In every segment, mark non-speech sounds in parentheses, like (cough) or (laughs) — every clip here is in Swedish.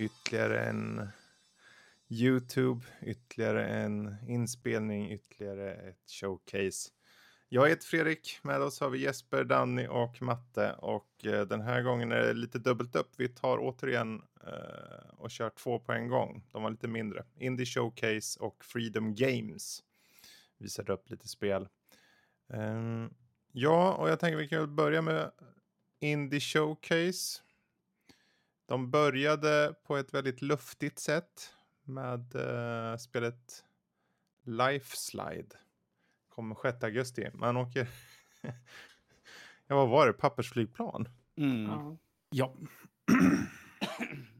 Ytterligare en YouTube, ytterligare en inspelning, ytterligare ett showcase. Jag heter Fredrik, med oss har vi Jesper, Danny och Matte och eh, den här gången är det lite dubbelt upp. Vi tar återigen eh, och kör två på en gång. De var lite mindre. Indie Showcase och Freedom Games visade upp lite spel. Eh, ja, och jag tänker vi kan börja med Indie Showcase. De började på ett väldigt luftigt sätt med uh, spelet Life Slide. Kommer 6 augusti. Man åker... (laughs) ja, vad var det? Pappersflygplan? Mm. Ja. ja.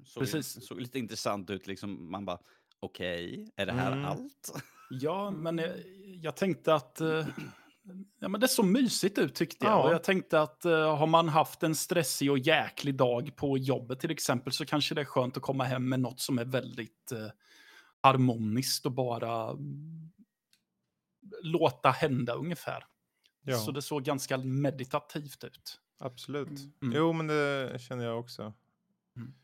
såg, Precis. såg lite intressant ut. Liksom, man bara, okej, okay, är det här mm. allt? (laughs) ja, men jag, jag tänkte att... Uh Ja, men det såg mysigt ut tyckte jag. Ja. Och jag tänkte att uh, har man haft en stressig och jäklig dag på jobbet till exempel så kanske det är skönt att komma hem med något som är väldigt uh, harmoniskt och bara mm, låta hända ungefär. Ja. Så det såg ganska meditativt ut. Absolut. Mm. mm. Jo, men det känner jag också. Mm.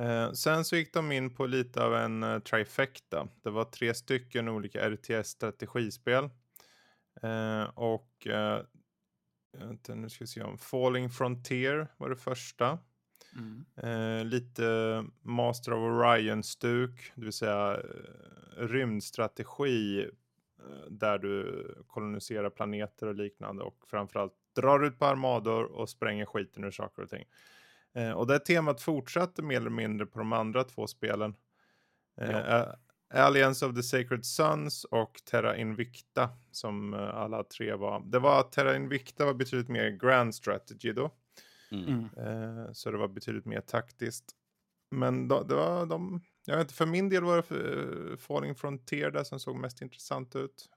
Eh, sen så gick de in på lite av en uh, trifecta. Det var tre stycken olika RTS-strategispel. Eh, och eh, vänta, nu ska vi se om Falling Frontier var det första. Mm. Eh, lite Master of Orion-stuk, det vill säga rymdstrategi där du koloniserar planeter och liknande och framförallt drar ut på armador och spränger skiten ur saker och ting. Eh, och det temat fortsatte mer eller mindre på de andra två spelen. Eh, ja. Alliance of the Sacred Sons och Terra Invicta som uh, alla tre var. Det var Terra Invicta var betydligt mer grand strategy då. Mm. Uh, så det var betydligt mer taktiskt. Men då, det var de, jag vet inte, för min del var det uh, Falling Frontier där som såg mest intressant ut.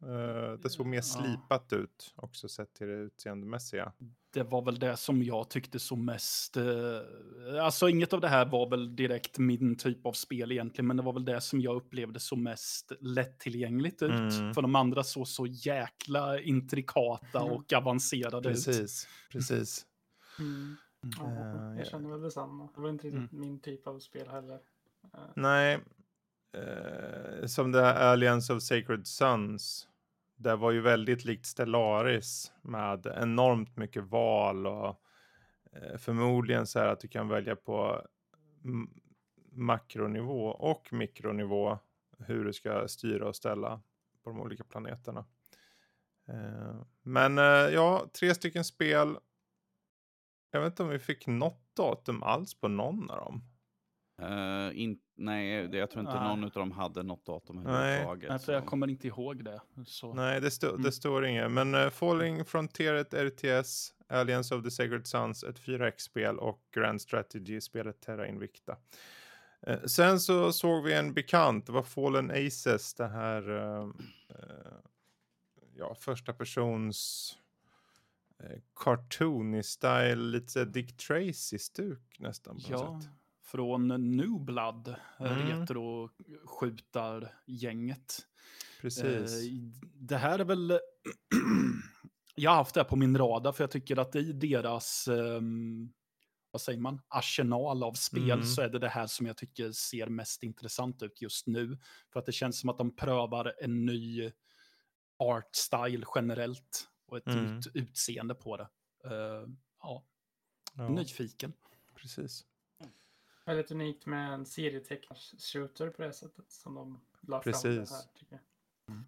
det såg mer slipat ut också sett till det utseendemässiga det var väl det som jag tyckte så mest... Eh, alltså inget av det här var väl direkt min typ av spel egentligen, men det var väl det som jag upplevde så mest lättillgängligt ut. Mm. För de andra såg så jäkla intrikata mm. och avancerade precis, ut. Precis, precis. Mm. Ja, uh, jag känner väl detsamma. Det var inte riktigt mm. min typ av spel heller. Uh. Nej, uh, som det här Alliance of Sacred Sons det var ju väldigt likt Stellaris med enormt mycket val och eh, förmodligen så här att du kan välja på makronivå och mikronivå hur du ska styra och ställa på de olika planeterna. Eh, men eh, ja, tre stycken spel. Jag vet inte om vi fick något datum alls på någon av dem. Uh, inte nej, jag tror inte nej. någon av dem hade något datum överhuvudtaget. Nej, för jag kommer inte ihåg det. Så. Nej, det, stå, mm. det står inget. Men uh, Falling Frontier ett RTS, Alliance of the Sacred Sons ett 4X-spel och Grand Strategy-spelet Terra Invicta. Uh, sen så såg vi en bekant, det var Fallen Aces, det här ja, första persons cartoony style, lite Dick Tracy-stuk nästan på ja. något sätt från New Blood, eh, mm. retroskjutargänget. Precis. Eh, det här är väl... (clears throat) jag har haft det här på min radar för jag tycker att i deras, um, vad säger man, arsenal av spel mm. så är det det här som jag tycker ser mest intressant ut just nu. För att det känns som att de prövar en ny art style generellt och ett mm. ut, utseende på det. Uh, ja. ja, nyfiken. Precis väldigt unikt med en serietecknars shooter på det sättet som de la Precis. fram det här. Tycker jag. Mm.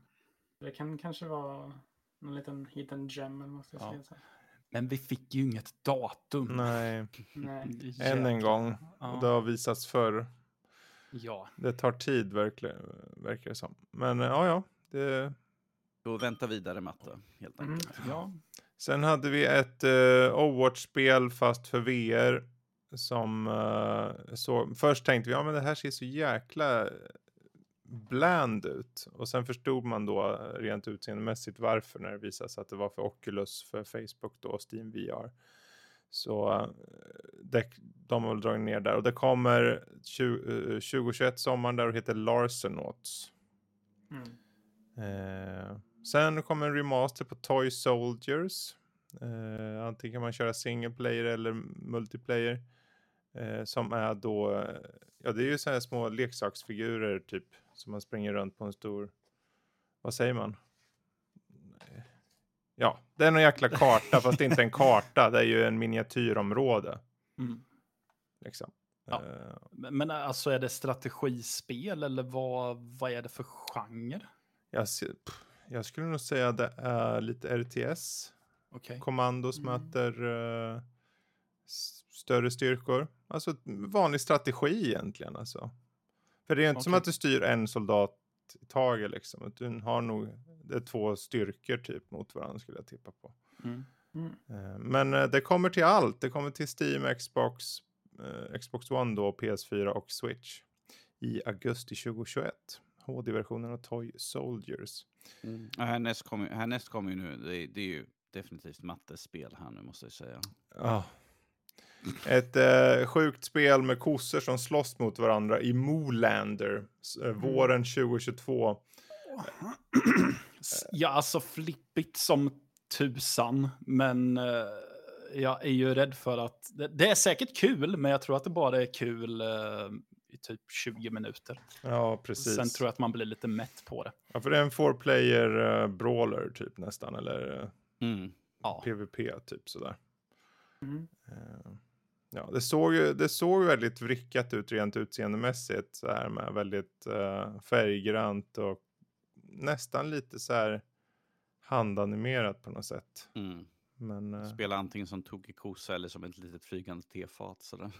Det kan kanske vara någon liten hidden gem eller vad ska jag ja. säga. Men vi fick ju inget datum. Nej, (laughs) Nej. (laughs) än en gång. Ja. Det har visats förr. Ja. Det tar tid verkligen, verkar det som. Men ja, ja. Det... Då vänta vidare matte, helt enkelt. Mm. Ja. Sen hade vi ett uh, Overwatch-spel fast för VR som uh, så först tänkte vi ja men det här ser så jäkla bland ut och sen förstod man då rent utseendemässigt varför när det visade sig att det var för Oculus för Facebook då Steam VR. Så uh, det, de har dragit ner där och det kommer 20, uh, 2021 sommaren där och heter Larsonauts. Mm. Uh, sen kommer en remaster på Toy Soldiers. Uh, antingen kan man köra single player eller multiplayer. Eh, som är då, ja det är ju så här små leksaksfigurer typ som man springer runt på en stor, vad säger man? Ja, det är någon jäkla karta fast det är inte en karta, det är ju en miniatyrområde. Mm. Liksom. Ja. Eh, Men alltså är det strategispel eller vad, vad är det för genre? jag, jag skulle nog säga det är lite RTS. Okej. Kommandos Mm. möter s- större styrkor. Alltså vanlig strategi egentligen. Alltså. För det är inte som Okej. att du styr en soldat i taget liksom. Du har nog det är två styrkor typ mot varandra skulle jag tippa på. Mm. Mm. Eh, Men eh, det kommer till allt. Det kommer till Steam, Xbox, eh, Xbox One då, PS4 och Switch i augusti 2021. HD-versionen av Toy Soldiers. Mm. Och härnäst kommer kommer ju nu, det, det är ju definitivt mattespel här nu måste jag säga. Ja. Ett eh, sjukt spel med kossor som slåss mot varandra i Moolander eh, våren 2022. (clears throat) S- Ja, alltså flippigt som tusan, men eh, jag är ju rädd för att det, det är säkert kul, men jag tror att det bara är kul eh, i typ 20 minuter. Ja, precis. Sen tror jag att man blir lite mätt på det. Ja, för det är en four player eh, brawler typ nästan, eller eh, Mm. PVP typ sådär. Mm. Eh, ja, det såg ju det såg väldigt vrickat ut rent utseendemässigt så här med väldigt eh, färggrant och nästan lite så här handanimerat på något sätt. Mm. Men eh, Spela antingen som tokig kossa eller som ett litet flygande tefat. Sådär.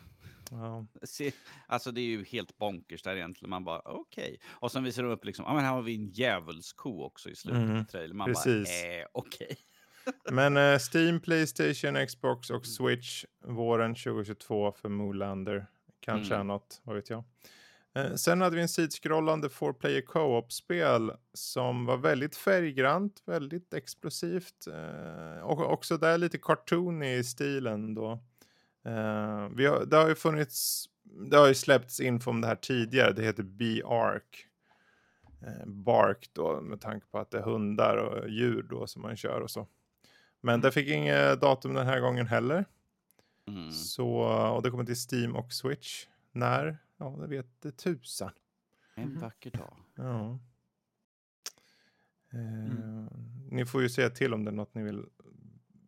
ja. (laughs) Se, alltså det är ju helt bonkers där egentligen. Man bara okej. Och sen visar de upp liksom, ja men här har vi en djävulsko också i slutet Mhm, av trailern. Man precis. bara, eh, okej. Men eh, Steam, Playstation, Xbox och Switch våren 2022 för Moolander. Kanske Mm. är något, vad vet jag. Eh, sen hade vi en sidskrollande four player co-op-spel som var väldigt färggrant, väldigt explosivt eh, och också där lite cartoon i stilen då. Eh, vi har, det har ju funnits, det har ju släppts info om det här tidigare, det heter B-Ark. Eh, Bark då med tanke på att det är hundar och djur då som man kör och så. Men det fick inget datum den här gången heller. Mm. Så, och det kommer till Steam och Switch. När? Ja, det vet det tusan. En Mhm. vacker dag. Ja. Eh, Mm. Ni får ju säga till om det är något ni vill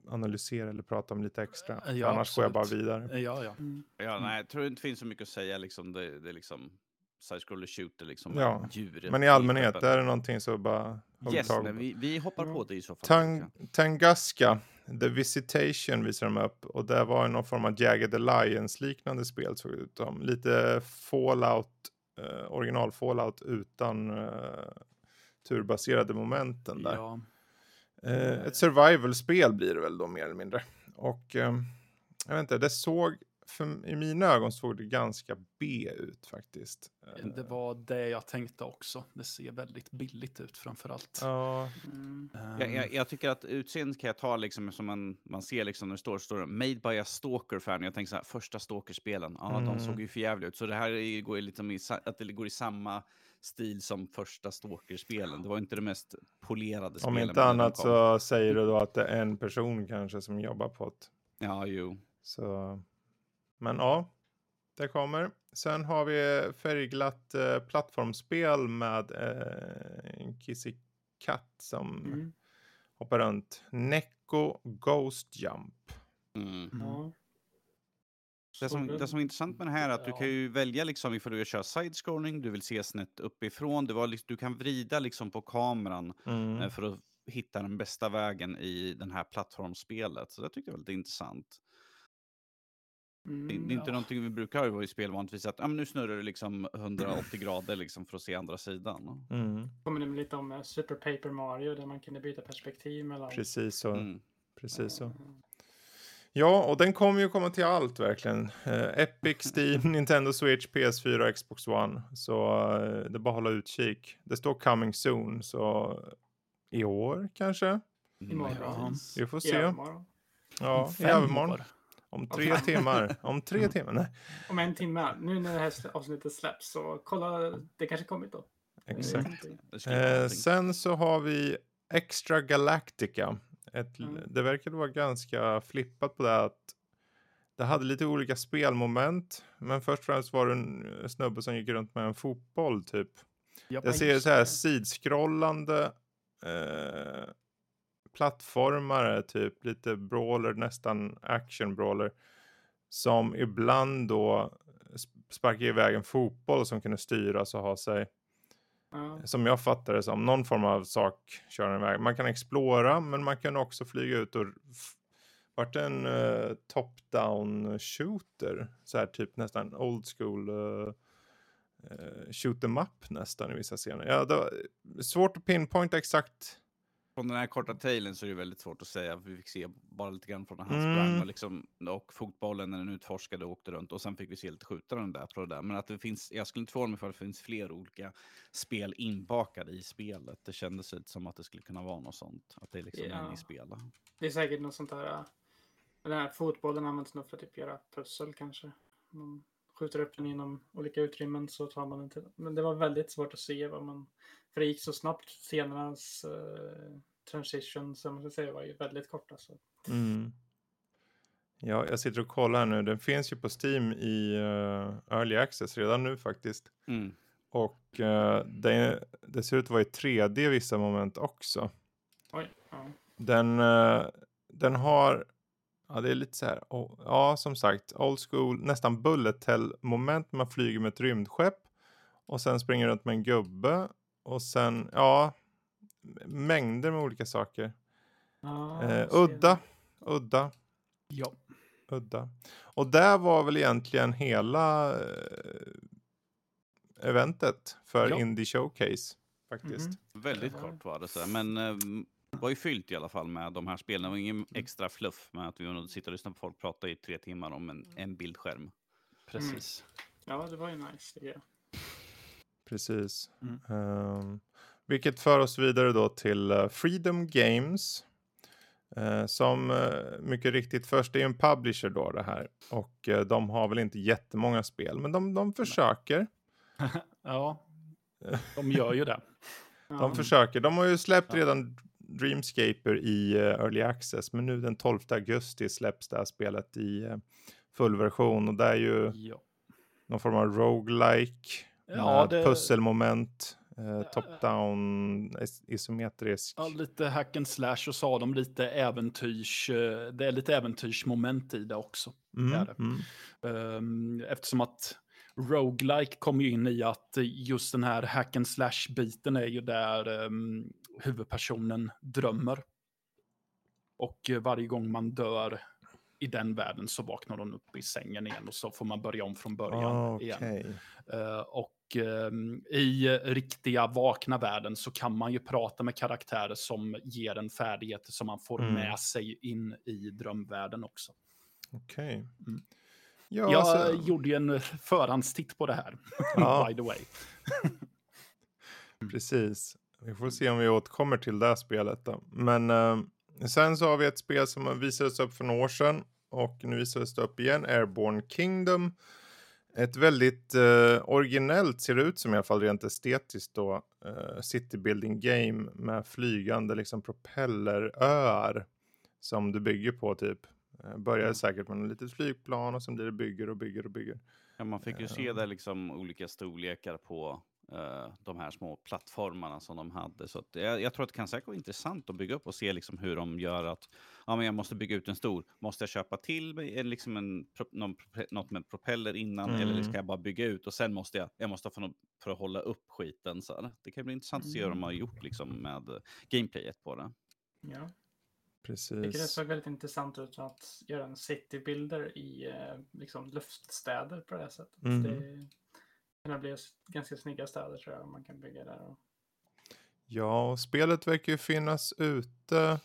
analysera eller prata om lite extra. Ja, annars går jag bara absolut. vidare. Ja, ja. Mm. Ja, nej, jag tror inte det finns så mycket att säga liksom. Det, det är liksom side-scroller shooter liksom. Ja, med djur Men i allmänhet, är det någonting så bara Yes, på. vi, vi hoppar på det i så fall. Tang, Tangaska, The Visitation visar de upp. Och det var någon form av Jagged Alliance-liknande spel såg det ut som. Lite Fallout, eh, original Fallout utan eh, turbaserade momenten där. ja. Eh, ett survival-spel blir det väl då mer eller mindre. Och eh, jag vet inte, det såg, för, i mina ögon såg det ganska B ut faktiskt. Eh, Det var det jag tänkte också. Det ser väldigt billigt ut framför allt. Ja, Mm. Jag, jag, jag tycker att utseendet kan jag ta liksom som man, man ser liksom när det står, står det Made by a Stalker fan. Jag tänker så här, första Stalker-spelen, ja Mm. de såg ju för jävligt ut. Så det här är, går liksom i, att det går i samma stil som första Stalker-spelen. Det var inte det mest polerade om spelen. inte annat så säger du då att det är en person kanske som jobbar på det. Ja, jo. Så, men ja, det kommer. Sen har vi färgglatt eh, plattformsspel med eh, en kissig katt som Mm. hoppar runt. Neko Ghost Jump. Mm. Ja. Det som, det som är intressant med det här är att du Ja. kan ju välja liksom ifall du vill köra side-scrolling, du vill se snett uppifrån, du, var, liksom- du kan vrida liksom på kameran Mm. eh, för att hitta den bästa vägen i den här plattformsspelet. Så det tyckte jag var lite intressant. Mm. Det, det är inte ja. någonting vi brukar ha i spel vanligtvis, att ah, men nu snurrar det liksom 180 (laughs) grader liksom för att se andra sidan. Mm. påminner mig lite om eh, Super Paper Mario där man kunde byta perspektiv mellan... Precis så. Mm. Precis så. Mm. Ja, och den kommer ju komma till allt verkligen. Eh, Epic, (laughs) Steam, Nintendo Switch, PS4 och Xbox One. Så eh, det är bara att hålla utkik. Det står coming soon, så i år kanske? Imorgon. Vi får I se. övermorgon. Ja, i övermorgon. Om tre timmar. (laughs) Om tre timmar, nej. Om en timme. Nu när det här avsnittet släpps så kolla, det kanske kommit då. Exakt. Eh, sen så har vi Extra Galactica. Ett, Mm. Det verkar vara ganska flippat på det att det hade lite olika spelmoment. Men först och främst var det en snubbe som gick runt med en fotboll typ. Jag ser så här sidskrollande eh, plattformare, typ lite brawler, nästan action brawler. Som ibland då sp- sparkar iväg en fotboll som kunde styras och ha sig. Ja. Som jag fattar det som någon form av sak kör den iväg. Man kan explora men man kan också flyga ut och vart en eh, top-down shooter. Så här typ nästan old school uh, shoot em up nästan i vissa scener. Ja, det var svårt att pinpointa exakt. Från den här korta tailen så är det väldigt svårt att säga. Vi fick se bara lite grann från när han Mm. sprang och, liksom, och fotbollen när den utforskade och åkte runt. Och sen fick vi se lite skjutaren där på det där. Men att det finns, jag skulle inte förvåna mig för att det finns fler olika spel inbakade i spelet. Det kändes lite som att det skulle kunna vara något sånt. Att det är liksom Ja. en i spel. Det är säkert något sånt här. äh, Den här fotbollen används nog för att typ göra pussel kanske. Man skjuter upp den inom olika utrymmen så tar man den till. Men det var väldigt svårt att se vad man. För det gick så snabbt. Scenernas uh, transition som man ska säga var ju väldigt korta. Så. Mm. Ja, jag sitter och kollar här nu. Den finns ju på Steam i eh, Early Access redan nu faktiskt. Mm. Och eh, det, det ser ut att vara i 3D i vissa moment också. Oj. Ja. Den, eh, den har, ja det är lite så här, oh, ja som sagt, old school, nästan bullet hell moment. Man flyger med ett rymdskepp och sen springer runt med en gubbe och sen, ja, mängder med olika saker. Ja, Eh, udda, det. udda, Ja. udda. Och där var väl egentligen hela eh, eventet för Ja. Indie Showcase faktiskt. Mhm. Väldigt Ja. kort var det så här. Men eh, det var ju fyllt i alla fall med de här spelen. Det var ingen extra fluff med att vi sitta och lyssna på folk prata i tre timmar om en, en bildskärm. Precis. Ja, det var ju nice jag. Precis. Mm. Ehm, vilket för oss vidare då till eh, Freedom Games. Eh, som uh, mycket riktigt, först är ju en publisher då det här. Och de har väl inte jättemånga spel, men de, de försöker. (laughs) Ja, (laughs) de gör ju det. De försöker. De har ju släppt redan Dreamscaper i Early Access, men nu den 12 augusti släpps det här spelet i uh, full version. Och det är ju Ja. någon form av roguelike. Ja, det- pusselmoment, eh, top-down, is- isometrisk. Ja, lite hack and slash och har de lite äventyrs... eh, Det är lite äventyrsmoment i det också. Mm, är det. mm. Ehm, Eftersom att roguelike kommer ju in i att just den här hack and slash-biten är ju där um, huvudpersonen drömmer. Och eh, varje gång man dör i den världen så vaknar hon upp i sängen igen och så får man börja om från början Ah, igen. okej. Eh, och ehm, i riktiga vakna världen så kan man ju prata med karaktärer som ger en färdigheter som man får Mm. med sig in i drömvärlden också. Okej. Mm. Ja, Jag alltså, gjorde ju en förhandstitt på det här, (laughs) Ja. by the way. (laughs) precis. Vi får se om vi återkommer till det här spelet då. Men eh, sen så har vi ett spel som visades upp för några år sedan. Och nu visades det upp igen, Airborne Kingdom. Ett väldigt eh, originellt, ser det ut som i alla fall rent estetiskt då, eh, city building game med flygande liksom propelleröar som du bygger på typ. Eh, börjar Mm. säkert med ett litet flygplan och sen blir det bygger och bygger och bygger. Ja, man fick ju se Ja. där liksom olika storlekar på eh, de här små plattformarna som de hade. Så att jag, jag tror att det kan säkert vara intressant att bygga upp och se liksom hur de gör att ja, men jag måste bygga ut en stor. Måste jag köpa till mig en, liksom en, någon, något med propeller innan eller Mm. ska jag bara bygga ut och sen måste jag, jag måste få något för att hålla upp skiten. Så här. Det kan bli intressant att se hur de har gjort liksom, med eh, gameplayet på det. Ja. Jag tycker det Precis. såg väldigt intressant ut att göra en citybuilder i eh, liksom luftstäder på det här sättet. Mhm. Det kan bli ganska snygga städer tror jag man kan bygga där. Och... Ja, och spelet verkar ju finnas ute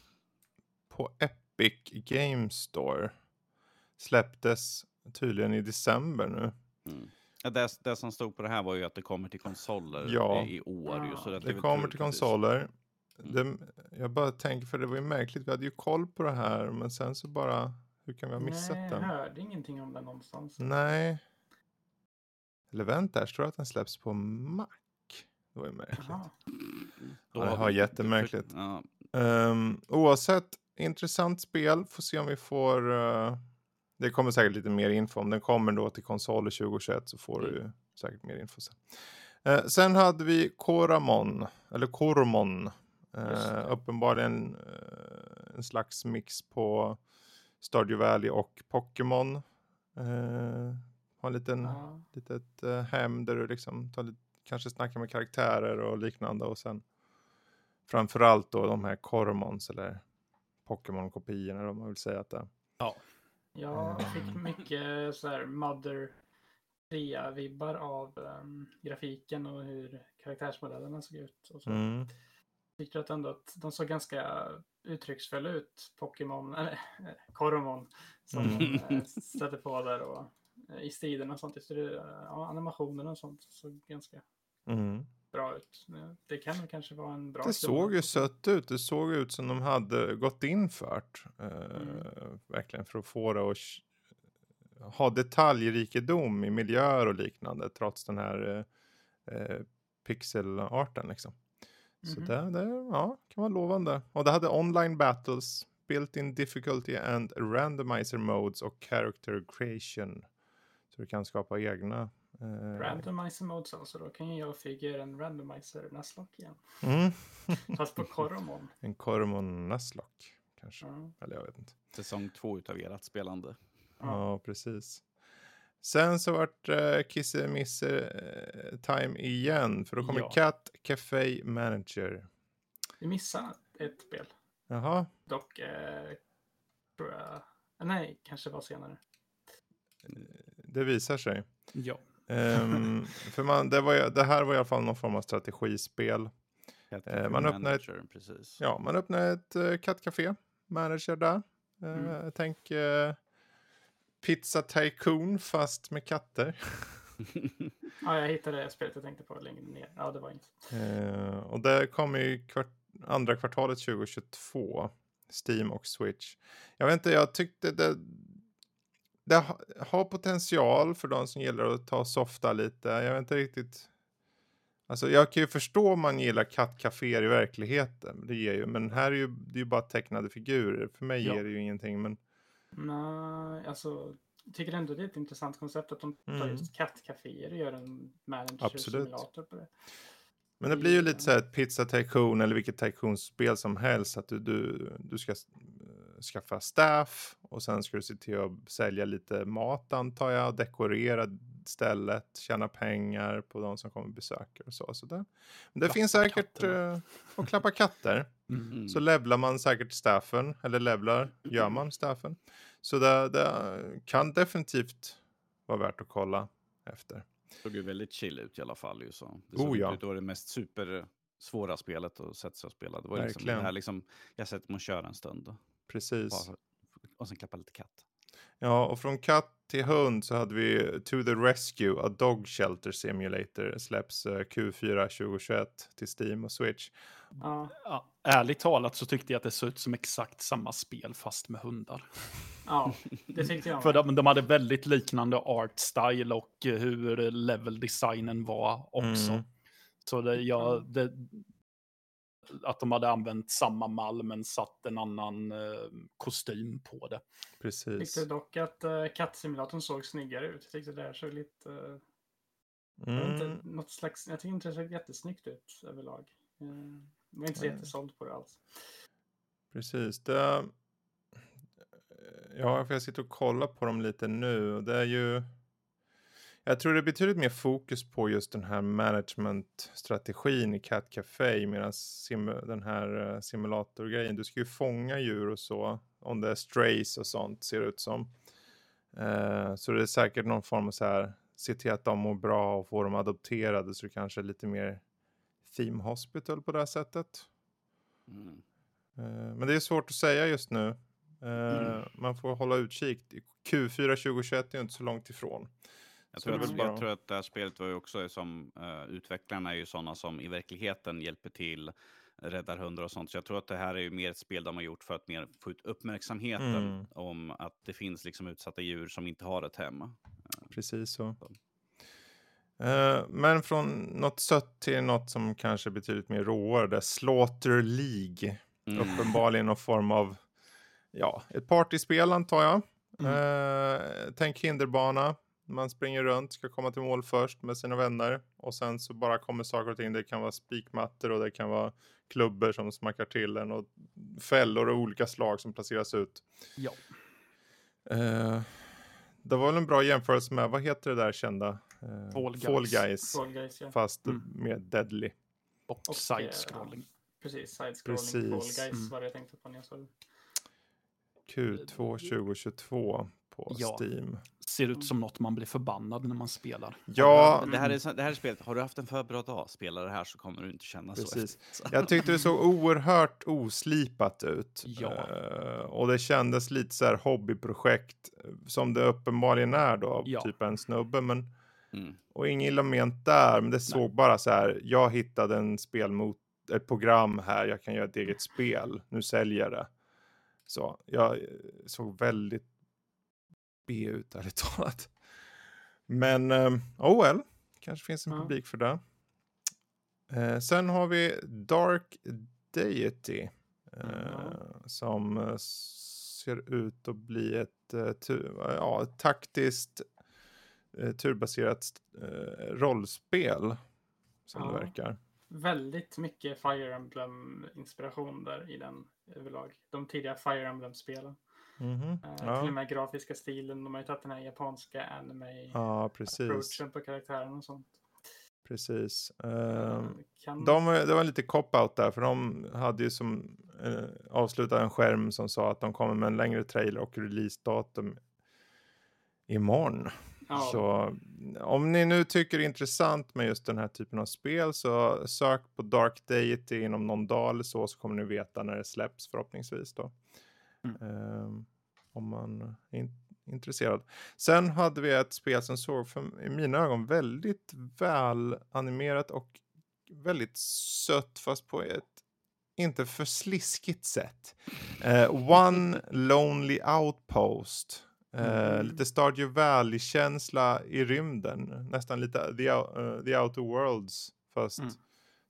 på Epic Game Store. Släpptes tydligen i december nu. Mm. Ja, det, det som stod på det här var ju att det kommer till konsoler Ja. i, år. Ju, så Det väl kommer till det- konsoler. Mm. Det, jag bara tänker, för det var ju märkligt, vi hade ju koll på det här, men sen så bara, hur kan vi ha missat Nej, jag den? hörde ingenting om det någonstans. Nej. Eller vänta, står det att den släpps på Mac. Det var ju märkligt. Ja, det vi- jättemärkligt. Ja, Ehm, oavsett, intressant spel. Får se om vi får uh, det kommer säkert lite mer info. Om den kommer då till konsoler 2021 så får mm. du säkert mer info sen. Eh, sen hade vi Koramon, eller Koromon. Eh, uppenbarligen eh, en slags mix på Stardew Valley och Pokémon. Eh, har en liten, ja. litet eh, hem där du liksom tar lite, kanske snackar med karaktärer och liknande. Och sen framförallt då de här Koromons eller Pokémon-kopiorna om man vill säga att det är. Ja. Jag fick mycket så här Mother 3-vibbar av um, grafiken och hur karaktärsmodellerna såg ut. Och så. Mm. Tyckte att ändå att de såg ganska uttrycksfulla ut, Pokémon, eller eh, Koromon, som mm. de (laughs) stötte på där och eh, i stilen och sånt. Just det, ja, animationerna och sånt såg ganska mm bra ut. Det kan kanske vara en bra Det såg ju sött ut. Det såg ut som de hade gått in för eh, mm. Verkligen för att få det att ha detaljrikedom i miljöer och liknande trots den här eh, eh pixelarten liksom. Så mm. det, det ja, kan vara lovande. Och det hade online battles, built-in difficulty and randomizer modes och character creation. Så du kan skapa egna Uh, randomizer modes alltså, då kan jag figura en randomizer Nuzlocke igen. Mm. (laughs) Fast på Koromon. (laughs) En Koromon Nuzlocke kanske. Mm. Eller jag vet inte. Säsong två utav ert spelande. Ja, ja precis. Sen så vart uh, Kisse Misse uh, time igen. För då kommer ja. Cat Café Manager. Vi missade ett spel. Jaha. Dock, uh, tror jag. Nej, kanske var senare. Det visar sig. Ja. Um, (laughs) för man, det, var, det här var i alla fall någon form av strategispel. Uh, man öppnar ett, precis. Ja, man öppnar ett uh, kattcafé, manager där. Uh, mm. Tänk uh, Pizza Tycoon fast med katter. (laughs) ja, jag hittade det spelet jag tänkte på längre ner. Ja, det var inte. Uh, och det kommer i kvart, andra kvartalet 2022. Steam och Switch. Jag vet inte, jag tyckte det, det har potential för de som gillar att ta softa lite. Jag vet inte riktigt. Alltså jag kan ju förstå om man gillar kattcaféer i verkligheten. Det ger ju, men här är ju, det är ju bara tecknade figurer. För mig ja. ger det ju ingenting. Men... Nej, alltså jag tycker ändå det är ett intressant koncept att de tar mm. just kattcaféer och gör en manager-simulator på det. Men det blir ju lite så här ett pizza tycoon eller vilket tycoon-spel som helst. Att du, du, du ska skaffa staff och sen ska du se till att sälja lite mat antar jag, dekorera stället, tjäna pengar på de som kommer besöka och så. så det, det finns säkert uh, att klappa katter. Mm. Så levlar man säkert staffen, eller levlar, gör man staffen. Så det, det kan definitivt vara värt att kolla efter. Det såg ju väldigt chill ut i alla fall. Ju, så. Det såg oh, ja. ut att det mest super svåra spelet att sätta sig och spela. Det var liksom det här liksom, jag sätter mig och kör en stund. Precis. och sen klappa lite katt. Ja, och från katt till hund så hade vi To the Rescue, A Dog Shelter Simulator, släpps eh, Q4 2021 till Steam och Switch. Ja. ja. ärligt talat så tyckte jag att det såg ut som exakt samma spel fast med hundar. Ja, det tyckte jag. (laughs) För de, de hade väldigt liknande art style och hur level designen var också. Mm. Så det, ja, det, att de hade använt samma mall men satt en annan eh, kostym på det. Precis. Jag tyckte dock att eh, kattsimulatorn såg snyggare ut. Jag tyckte det där såg lite... Eh, mm. inte, något slags, jag tyckte inte det såg jättesnyggt ut överlag. Eh, jag var inte så mm. jättesåld på det alls. Precis. Det, ja, för jag sitter och kollar på dem lite nu. Det är ju... Jag tror det är betydligt mer fokus på just den här management-strategin i Cat Café medan den här uh, simulatorgrejen. Du ska ju fånga djur och så. Om det är strays och sånt ser det ut som. Uh, så det är säkert någon form av så här. Se till att de mår bra och få dem adopterade så det kanske är lite mer theme hospital på det här sättet. Mm. Uh, men det är svårt att säga just nu. Mm. Man får hålla utkik. Q4 2021 är inte så långt ifrån. Jag tror, att, jag tror att det här spelet var ju också som uh, utvecklarna är ju sådana som i verkligheten hjälper till, räddar hundar och sånt. Så jag tror att det här är ju mer ett spel de har gjort för att mer få ut uppmärksamheten mm. om att det finns liksom utsatta djur som inte har ett hem. Uh, Precis så. så. Uh, men från något sött till något som kanske är betydligt mer råare, det är Slaughter League. Mm. Uppenbarligen någon form av, ja, ett partyspel antar jag. Mm. Eh, tänk hinderbana. Man springer runt, ska komma till mål först med sina vänner. Och sen så bara kommer saker och ting. Det kan vara spikmattor och det kan vara klubbor som smackar till en. Och fällor och olika slag som placeras ut. Ja. Eh, det var väl en bra jämförelse med, vad heter det där kända? Eh, Fall Guys. Fall Guys. Fall Guys, ja. Fast Mm. mer deadly. Och, Och, side-scrolling. Precis, side-scrolling Fall. Guys Mm. var det jag tänkte på när jag det. Q2 2022 på Ja. Steam. Ser ut som något man blir förbannad när man spelar. Ja, Det här, är, så- det här är spelet, har du haft en för bra dag, spela det här så kommer du inte känna så. Precis. efteråt. Jag tyckte det såg oerhört oslipat ut. Ja. Eh, och det kändes lite så här hobbyprojekt eh, som det uppenbarligen är då av Ja. typ en snubbe. Men, Mm. och ingen illa ment där, men det såg bara så här. Jag hittade en spelmot, ett program här, jag kan göra ett eget spel. Nu säljer jag det. Så jag eh, såg väldigt B ut ärligt talat. Men eh, oh well, kanske finns en Ja. publik för det. Eh, sen har vi Dark Deity. Eh. Som eh, ser ut att bli ett, eh, tu- ja, ett taktiskt eh, turbaserat rollspel. Som det verkar. Väldigt mycket Fire Emblem-inspiration där i den överlag. De tidiga Fire Emblem-spelen. Mhm. Eh, Till och Ja. med grafiska stilen. De har ju tagit den här japanska anime ja, på karaktären och sånt. Precis. Kan... De, det var en lite cop-out där, för de hade ju som eh, avslutat en skärm som sa att de kommer med en längre trailer och releasedatum imorgon. ja, Så om ni nu tycker det är intressant med just den här typen av spel så sök på Dark Deity inom någon dag eller så, så kommer ni veta när det släpps förhoppningsvis då. Mm. Ehm, om man är in, intresserad. Sen hade vi ett spel som såg för, i mina ögon väldigt väl animerat och väldigt sött fast på ett inte för sliskigt sätt. Eh, One Lonely Outpost. Eh, Mm. Lite Stardew Valley-känsla i rymden. Nästan lite The, eh, the Outer Worlds. Fast Mm.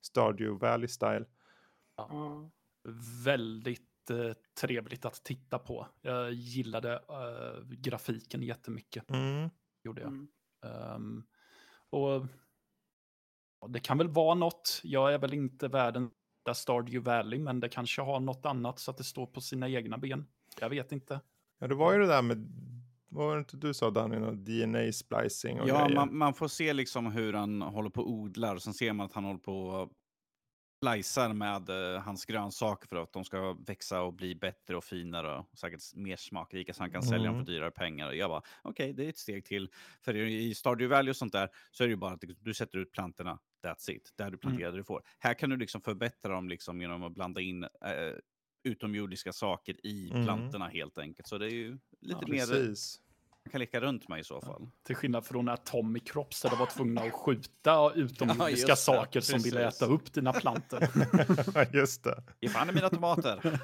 Stardew Valley-style. ja. Väldigt eh, trevligt att titta på. Jag gillade eh, grafiken jättemycket. Mm. Gjorde jag. Mm. Ehm, och det kan väl vara något. Jag är väl inte världens bästa Stardew Valley, men det kanske har något annat så att det står på sina egna ben. Jag vet inte. Ja, det var ju det där med, vad var det inte du sa Danny, någon DNA-splicing och Ja, man, man får se liksom hur han håller på och odlar. Sen ser man att han håller på och slicear med eh, hans grönsaker för att de ska växa och bli bättre och finare och säkert mer smakrika så han kan sälja dem Mm. för dyrare pengar. Och jag bara, okej, det är ett steg till. För i Stardew Valley och sånt där så är det ju bara att du sätter ut plantorna, that's it. Där du planterar det du får. Här kan du liksom förbättra dem liksom genom att blanda in eh, utomjordiska saker i Mm. plantorna helt enkelt. Så det är ju lite Ja, mer, Precis. Kan leka runt med i så fall. Till skillnad från när Tommy Crops där de var tvungna att skjuta utomjordiska det, saker som ville äta upp dina plantor. (laughs) Just det. Ge fan i mina tomater!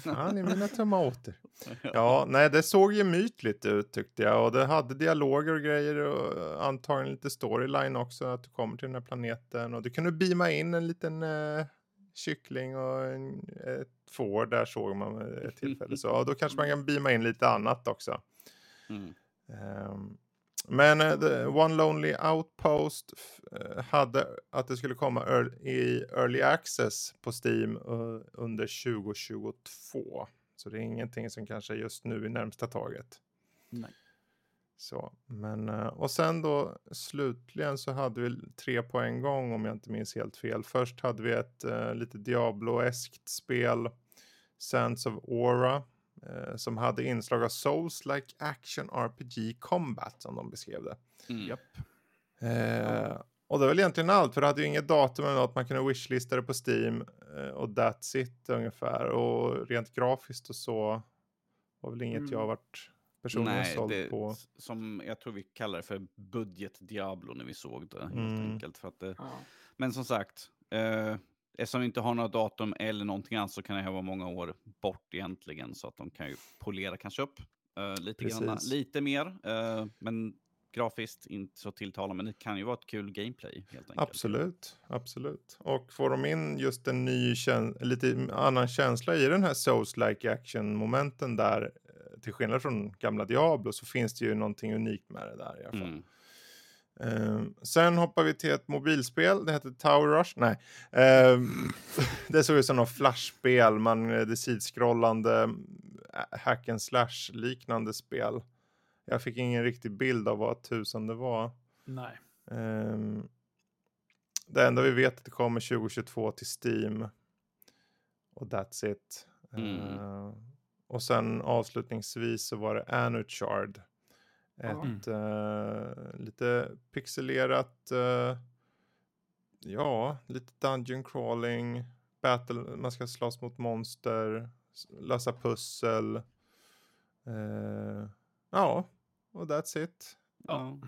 (laughs) Fan i mina tomater. Ja, nej, det såg ju mytligt ut tyckte jag. Och det hade dialoger och grejer och antagligen lite storyline också. Att du kommer till den här planeten. Och du kunde beama in en liten eh, kyckling och en, ett får. Där såg man ett tillfälle. Så ja, då kanske man kan beama in lite annat också. Mm. Ehm, men eh, The One Lonely Outpost eh, hade att det skulle komma i Early Access på Steam eh, under 2022. Så det är ingenting som kanske just nu i närmsta taget. Nej. Så, men, och sen då slutligen så hade vi tre på en gång om jag inte minns helt fel. Först hade vi ett uh, lite Diablo-eskt spel, Sands of Aura, som hade inslag av Souls-like action RPG combat som de beskrev det. Mm. Japp. Eh, och det var väl egentligen allt, för det hade ju inget datum eller något. Man kunde wishlista det på Steam eh, och that's it ungefär. Och rent grafiskt och så var väl inget Mm. jag har varit personligen Nej, såld det, på. som jag tror vi kallar det för budget Diablo när vi såg det. Helt Mm. enkelt. För att det Ja. men som sagt, eh, eftersom vi inte har några datum eller någonting annat så kan det här vara många år bort egentligen. Så att de kan ju polera kanske upp eh, lite, grann, Precis. lite mer. Eh, men grafiskt inte så tilltalande, men det kan ju vara ett kul gameplay helt enkelt. Absolut, absolut. Och får de in just en ny, lite annan känsla i den här Souls-like action-momenten där eh, till skillnad från gamla Diablo så finns det ju någonting unikt med det där i alla fall. Mm. Ehm, sen hoppar vi till ett mobilspel, det heter Tower Rush. Nej, Ehm, (laughs) det såg ut som något flashspel, man, eh, det sidskrollande äh, hack and slash liknande spel. Jag fick ingen riktig bild av vad tusan det var. Nej. Ehm, det enda vi vet är att det kommer 2022 till Steam. Och that's it. Mm. Ehm, och sen avslutningsvis så var det Anuchard. Ett eh, lite pixelerat, eh, ja, lite dungeon crawling, battle, man ska slåss mot monster, lösa pussel. Eh, ja, och that's it. Ja.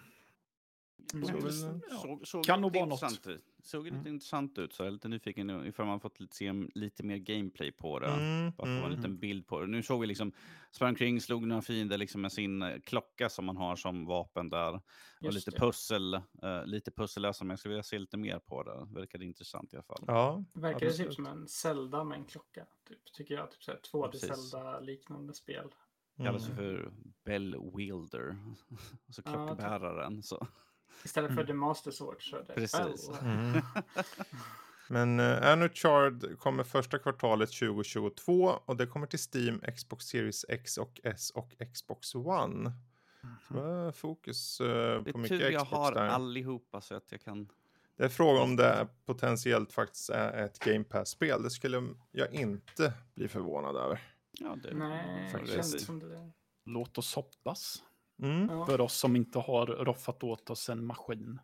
Mm. Så Så, såg Kan nog vara något. ut. Såg lite Mm. intressant ut, så jag är lite nyfiken nu ifall man fått se en- lite mer gameplay på det. Mm, Bara få en mm. liten bild på det. Nu såg vi liksom, sprang omkring, slog några fiender liksom med sin eh, klocka som man har som vapen där. Och lite det. pussel, uh, lite pussellösa, men jag skulle vilja se lite mer på det. Verkade intressant i alla fall. Ja, Verkar det typ som en Zelda med en klocka? Typ, tycker jag. Typ såhär 2D Precis. Zelda-liknande spel. Kallas ju Mm. för Bell Wielder, alltså (laughs) Ja, klockbäraren. Så. Istället för Mm. The Master Sword så är det Precis. Mm. (laughs) Men uh, Anuchard kommer första kvartalet 2022 och det kommer till Steam, Xbox Series X och S och Xbox One. Så det var fokus eh, Det på är mycket tur jag Xbox har där. allihopa så att jag kan... Det är frågan om det potentiellt faktiskt är ett Game Pass-spel. Det skulle jag inte bli förvånad över. Ja, det Nej, det känns som det. Låt oss hoppas. Mm. Ja. För oss som inte har roffat åt oss en maskin.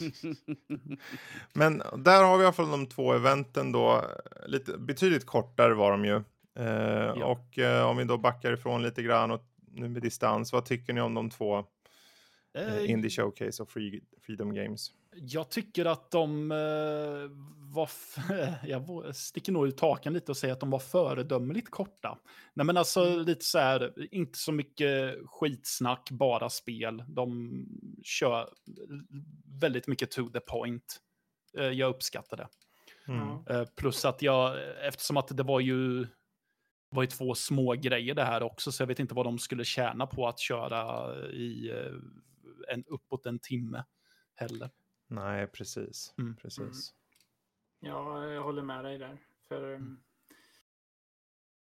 (laughs) Men där har vi i alla fall de två eventen då. Lite, betydligt kortare var de ju. Eh, Och eh, om vi då backar ifrån lite grann och nu med distans. Vad tycker ni om de två? Eh, Eh, Indie Showcase och Free, Freedom Games. Jag tycker att de eh, var... (laughs) jag sticker nog ut hakan lite och säger att de var föredömligt korta. Nej men alltså lite så här, inte så mycket skitsnack, bara spel. De kör väldigt mycket to the point. Eh, jag uppskattar det. Mm. Eh, plus att jag, eftersom att det var ju, var ju två små grejer det här också, så jag vet inte vad de skulle tjäna på att köra i eh, en, uppåt en timme heller. Nej, precis. Mm. precis. Ja, jag håller med dig där. För um,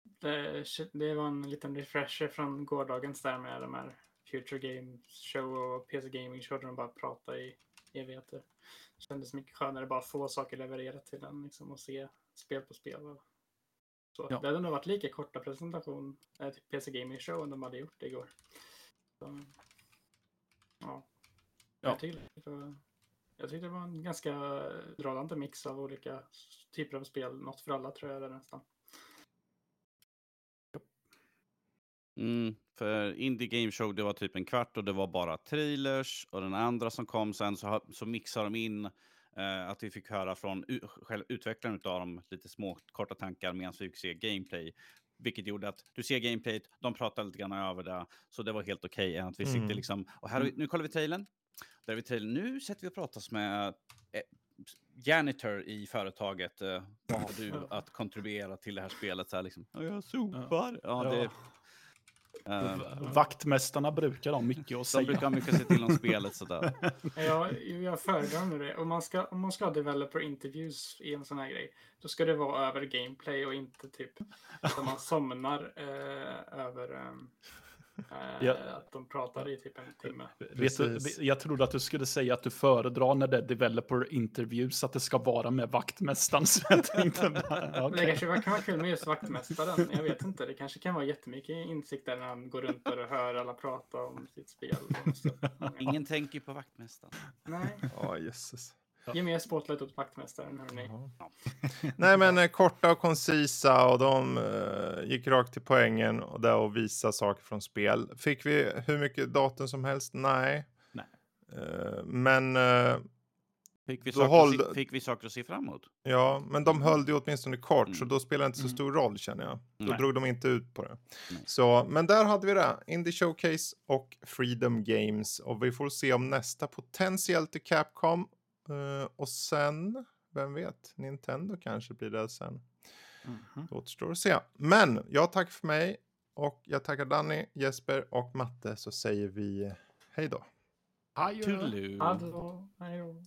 det, shit, det var en liten refresher från gårdagens där med de här Future Game Show och PC Gaming Show där de bara pratade i evigheter. Det kändes mycket skönare bara få saker levererat till den liksom, och se spel på spel. Och så. Ja. Det hade nog varit lika korta presentation eh, till PC Gaming Show än de hade gjort igår. Så, ja. Ja. Jag, tyckte det var, jag tyckte det var en ganska dragande mix av olika typer av spel. Något för alla tror jag det är nästan. Mm, för Indie Game Show, det var typ en kvart och det var bara trailers. Och den andra som kom sen så, så mixade de in eh, att vi fick höra från själv utvecklaren av dem lite små korta tankar medan vi fick se gameplay. Vilket gjorde att du ser gameplayet, de pratar lite grann över det. Så det var helt okej än att vi Mm. sitter liksom, och här nu kollar vi trailern. Där vi trailern. Nu sätter vi och pratas med eh, janitor i företaget. Eh, vad har du att kontribuera till det här spelet? Så här, liksom, "Ja, jag sopar. Ja, det, Ja. eh, V- Vaktmästarna brukar ha mycket att de säga. brukar ha mycket säga till om spelet sådär. (laughs) Ja, jag föredrar nu det. Om man, ska, om man ska ha developer interviews i en sån här grej, då ska det vara över gameplay och inte typ att man somnar eh, över eh, Ja. att de pratar i typ en timme. Vet du, jag trodde att du skulle säga att du föredrar när det är developer interviews att det ska vara med vaktmästaren. (laughs) Så jag tänkte bara, Men det kanske kan vara kul med just vaktmästaren. Jag vet inte. Det kanske kan vara jättemycket insikt där när han går runt och hör alla prata om sitt spel. Ingen tänker på vaktmästaren. Nej, Ja, jösses. Ge mer spotlight åt vaktmästaren hörni. (laughs) Nej, men eh, korta och koncisa och de eh, gick rakt till poängen och där och visa saker från spel. Fick vi hur mycket datum som helst? Nej. Nej. Eh, men eh, Fick vi, håll- att se, fick vi saker att se fram emot? ja, men de höll det ju åtminstone kort så Mm. då spelar det inte så Mm. stor roll känner jag. Då Nej. drog de inte ut på det. Nej. Så, men där hade vi det. Indie Showcase och Freedom Games och vi får se om nästa potentiellt är Capcom eh, och sen, vem vet, Nintendo kanske blir det sen. Mhm. Det återstår att se. Men jag tackar för mig Och jag tackar Danny, Jesper och Matte så säger vi hej då. Hej då.